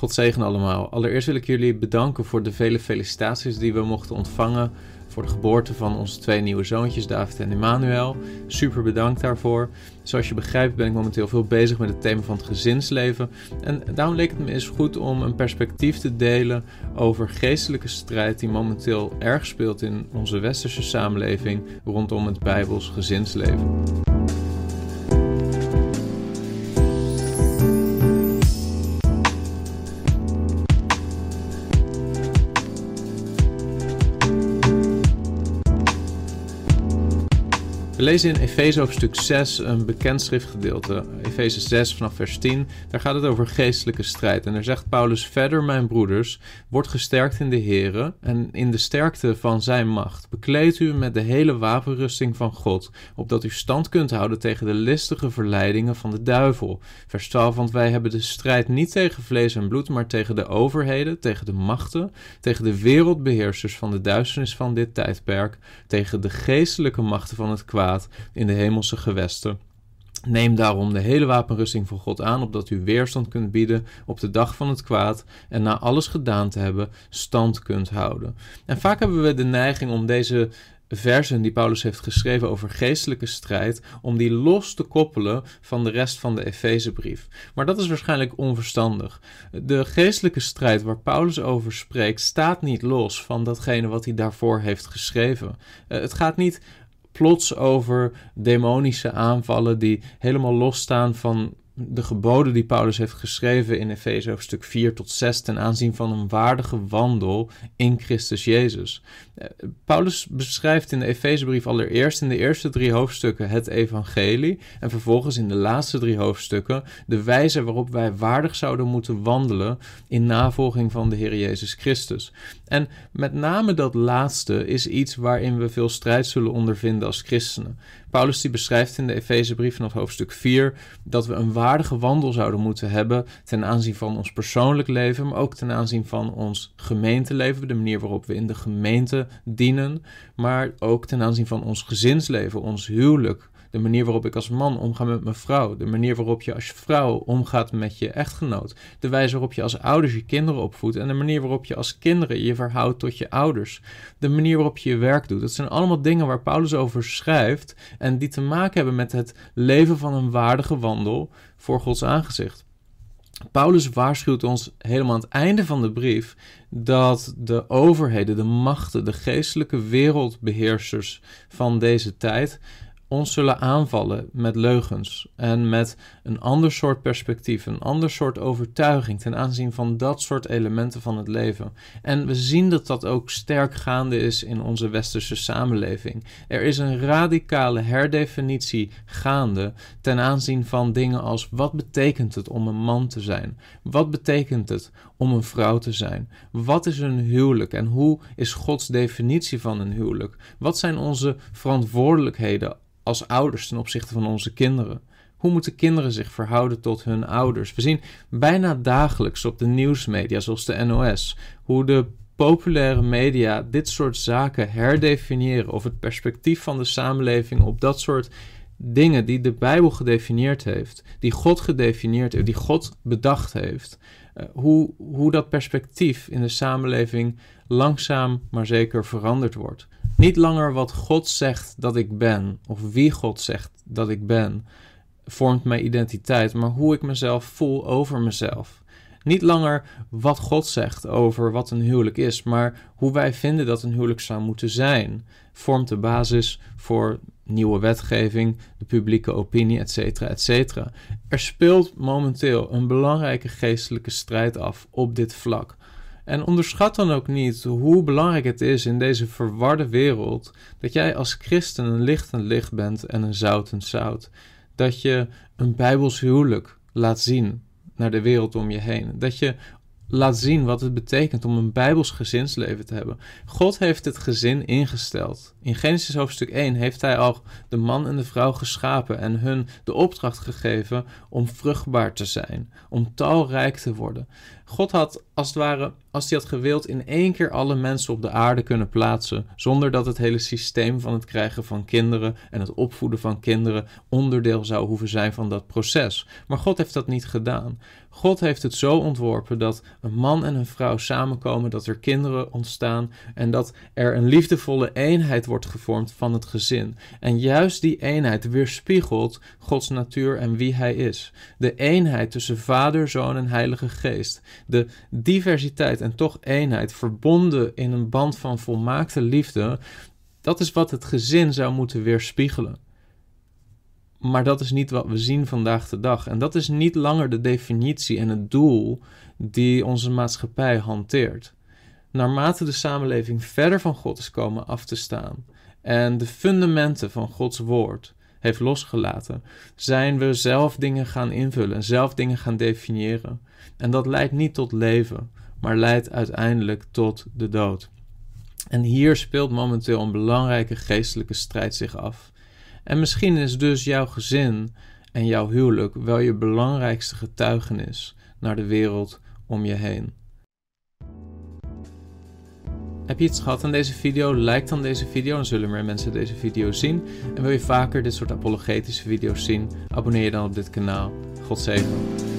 God zegen allemaal. Allereerst wil ik jullie bedanken voor de vele felicitaties die we mochten ontvangen voor de geboorte van onze twee nieuwe zoontjes, David en Emmanuel. Super bedankt daarvoor. Zoals je begrijpt ben ik momenteel veel bezig met het thema van het gezinsleven. En daarom leek het me eens goed om een perspectief te delen over geestelijke strijd die momenteel erg speelt in onze westerse samenleving rondom het Bijbels gezinsleven. We lezen in Efeze hoofdstuk 6 een bekend schriftgedeelte, Efeze 6 vanaf vers 10. Daar gaat het over geestelijke strijd. En daar zegt Paulus verder, mijn broeders, wordt gesterkt in de Here en in de sterkte van zijn macht. Bekleed u met de hele wapenrusting van God, opdat u stand kunt houden tegen de listige verleidingen van de duivel. Vers 12, want wij hebben de strijd niet tegen vlees en bloed, maar tegen de overheden, tegen de machten, tegen de wereldbeheersers van de duisternis van dit tijdperk, tegen de geestelijke machten van het kwaad in de hemelse gewesten. Neem daarom de hele wapenrusting van God aan, opdat u weerstand kunt bieden op de dag van het kwaad en na alles gedaan te hebben, stand kunt houden. En vaak hebben we de neiging om deze versen die Paulus heeft geschreven over geestelijke strijd, om die los te koppelen van de rest van de Efezebrief. Maar dat is waarschijnlijk onverstandig. De geestelijke strijd waar Paulus over spreekt, staat niet los van datgene wat hij daarvoor heeft geschreven. Eh, het gaat niet plots over demonische aanvallen die helemaal losstaan van de geboden die Paulus heeft geschreven in Efeze hoofdstuk 4 tot 6 ten aanzien van een waardige wandel in Christus Jezus. Eh, Paulus beschrijft in de Efezebrief allereerst in de eerste drie hoofdstukken het evangelie en vervolgens in de laatste drie hoofdstukken de wijze waarop wij waardig zouden moeten wandelen in navolging van de Heer Jezus Christus. En met name dat laatste is iets waarin we veel strijd zullen ondervinden als christenen. Paulus die beschrijft in de Efezebrief vanaf hoofdstuk 4 dat we een waardige wandel zouden moeten hebben ten aanzien van ons persoonlijk leven, maar ook ten aanzien van ons gemeenteleven, de manier waarop we in de gemeente dienen, maar ook ten aanzien van ons gezinsleven, ons huwelijk, de manier waarop ik als man omga met mijn vrouw, de manier waarop je als vrouw omgaat met je echtgenoot, de wijze waarop je als ouders je kinderen opvoedt en de manier waarop je als kinderen je verhoudt tot je ouders, de manier waarop je je werk doet. Dat zijn allemaal dingen waar Paulus over schrijft en die te maken hebben met het leven van een waardige wandel voor Gods aangezicht. Paulus waarschuwt ons helemaal aan het einde van de brief dat de overheden, de machten, de geestelijke wereldbeheersers van deze tijd ons zullen aanvallen met leugens en met een ander soort perspectief, een ander soort overtuiging ten aanzien van dat soort elementen van het leven. En we zien dat dat ook sterk gaande is in onze westerse samenleving. Er is een radicale herdefinitie gaande ten aanzien van dingen als wat betekent het om een man te zijn? Wat betekent het om een vrouw te zijn? Wat is een huwelijk en hoe is Gods definitie van een huwelijk? Wat zijn onze verantwoordelijkheden als ouders ten opzichte van onze kinderen? Hoe moeten kinderen zich verhouden tot hun ouders? We zien bijna dagelijks op de nieuwsmedia, zoals de NOS, hoe de populaire media dit soort zaken herdefiniëren of het perspectief van de samenleving op dat soort dingen die de Bijbel gedefinieerd heeft, die God gedefinieerd heeft, die God bedacht heeft, uh, hoe, hoe dat perspectief in de samenleving langzaam maar zeker veranderd wordt. Niet langer wat God zegt dat ik ben, of wie God zegt dat ik ben, vormt mijn identiteit, maar hoe ik mezelf voel over mezelf. Niet langer wat God zegt over wat een huwelijk is, maar hoe wij vinden dat een huwelijk zou moeten zijn, vormt de basis voor nieuwe wetgeving, de publieke opinie, etc. etc. Er speelt momenteel een belangrijke geestelijke strijd af op dit vlak. En onderschat dan ook niet hoe belangrijk het is in deze verwarde wereld dat jij als christen een lichtend licht bent en een zoutend zout. Dat je een bijbels huwelijk laat zien naar de wereld om je heen. Dat je laat zien wat het betekent om een bijbels gezinsleven te hebben. God heeft het gezin ingesteld In Genesis hoofdstuk 1 heeft hij al de man en de vrouw geschapen en hun de opdracht gegeven om vruchtbaar te zijn, om talrijk te worden. God had, als het ware, als hij had gewild, in één keer alle mensen op de aarde kunnen plaatsen, zonder dat het hele systeem van het krijgen van kinderen en het opvoeden van kinderen onderdeel zou hoeven zijn van dat proces. Maar God heeft dat niet gedaan. God heeft het zo ontworpen dat een man en een vrouw samenkomen, dat er kinderen ontstaan en dat er een liefdevolle eenheid wordt gevormd van het gezin. En juist die eenheid weerspiegelt Gods natuur en wie Hij is. De eenheid tussen Vader, Zoon en Heilige Geest. De diversiteit en toch eenheid, verbonden in een band van volmaakte liefde. Dat is wat het gezin zou moeten weerspiegelen. Maar dat is niet wat we zien vandaag de dag. En dat is niet langer de definitie en het doel die onze maatschappij hanteert. Naarmate de samenleving verder van God is komen af te staan en de fundamenten van Gods woord heeft losgelaten, zijn we zelf dingen gaan invullen en zelf dingen gaan definiëren. En dat leidt niet tot leven, maar leidt uiteindelijk tot de dood. En hier speelt momenteel een belangrijke geestelijke strijd zich af. En misschien is dus jouw gezin en jouw huwelijk wel je belangrijkste getuigenis naar de wereld om je heen. Heb je iets gehad aan deze video? Like dan deze video, dan zullen meer mensen deze video zien. En wil je vaker dit soort apologetische video's zien? Abonneer je dan op dit kanaal. God zegen.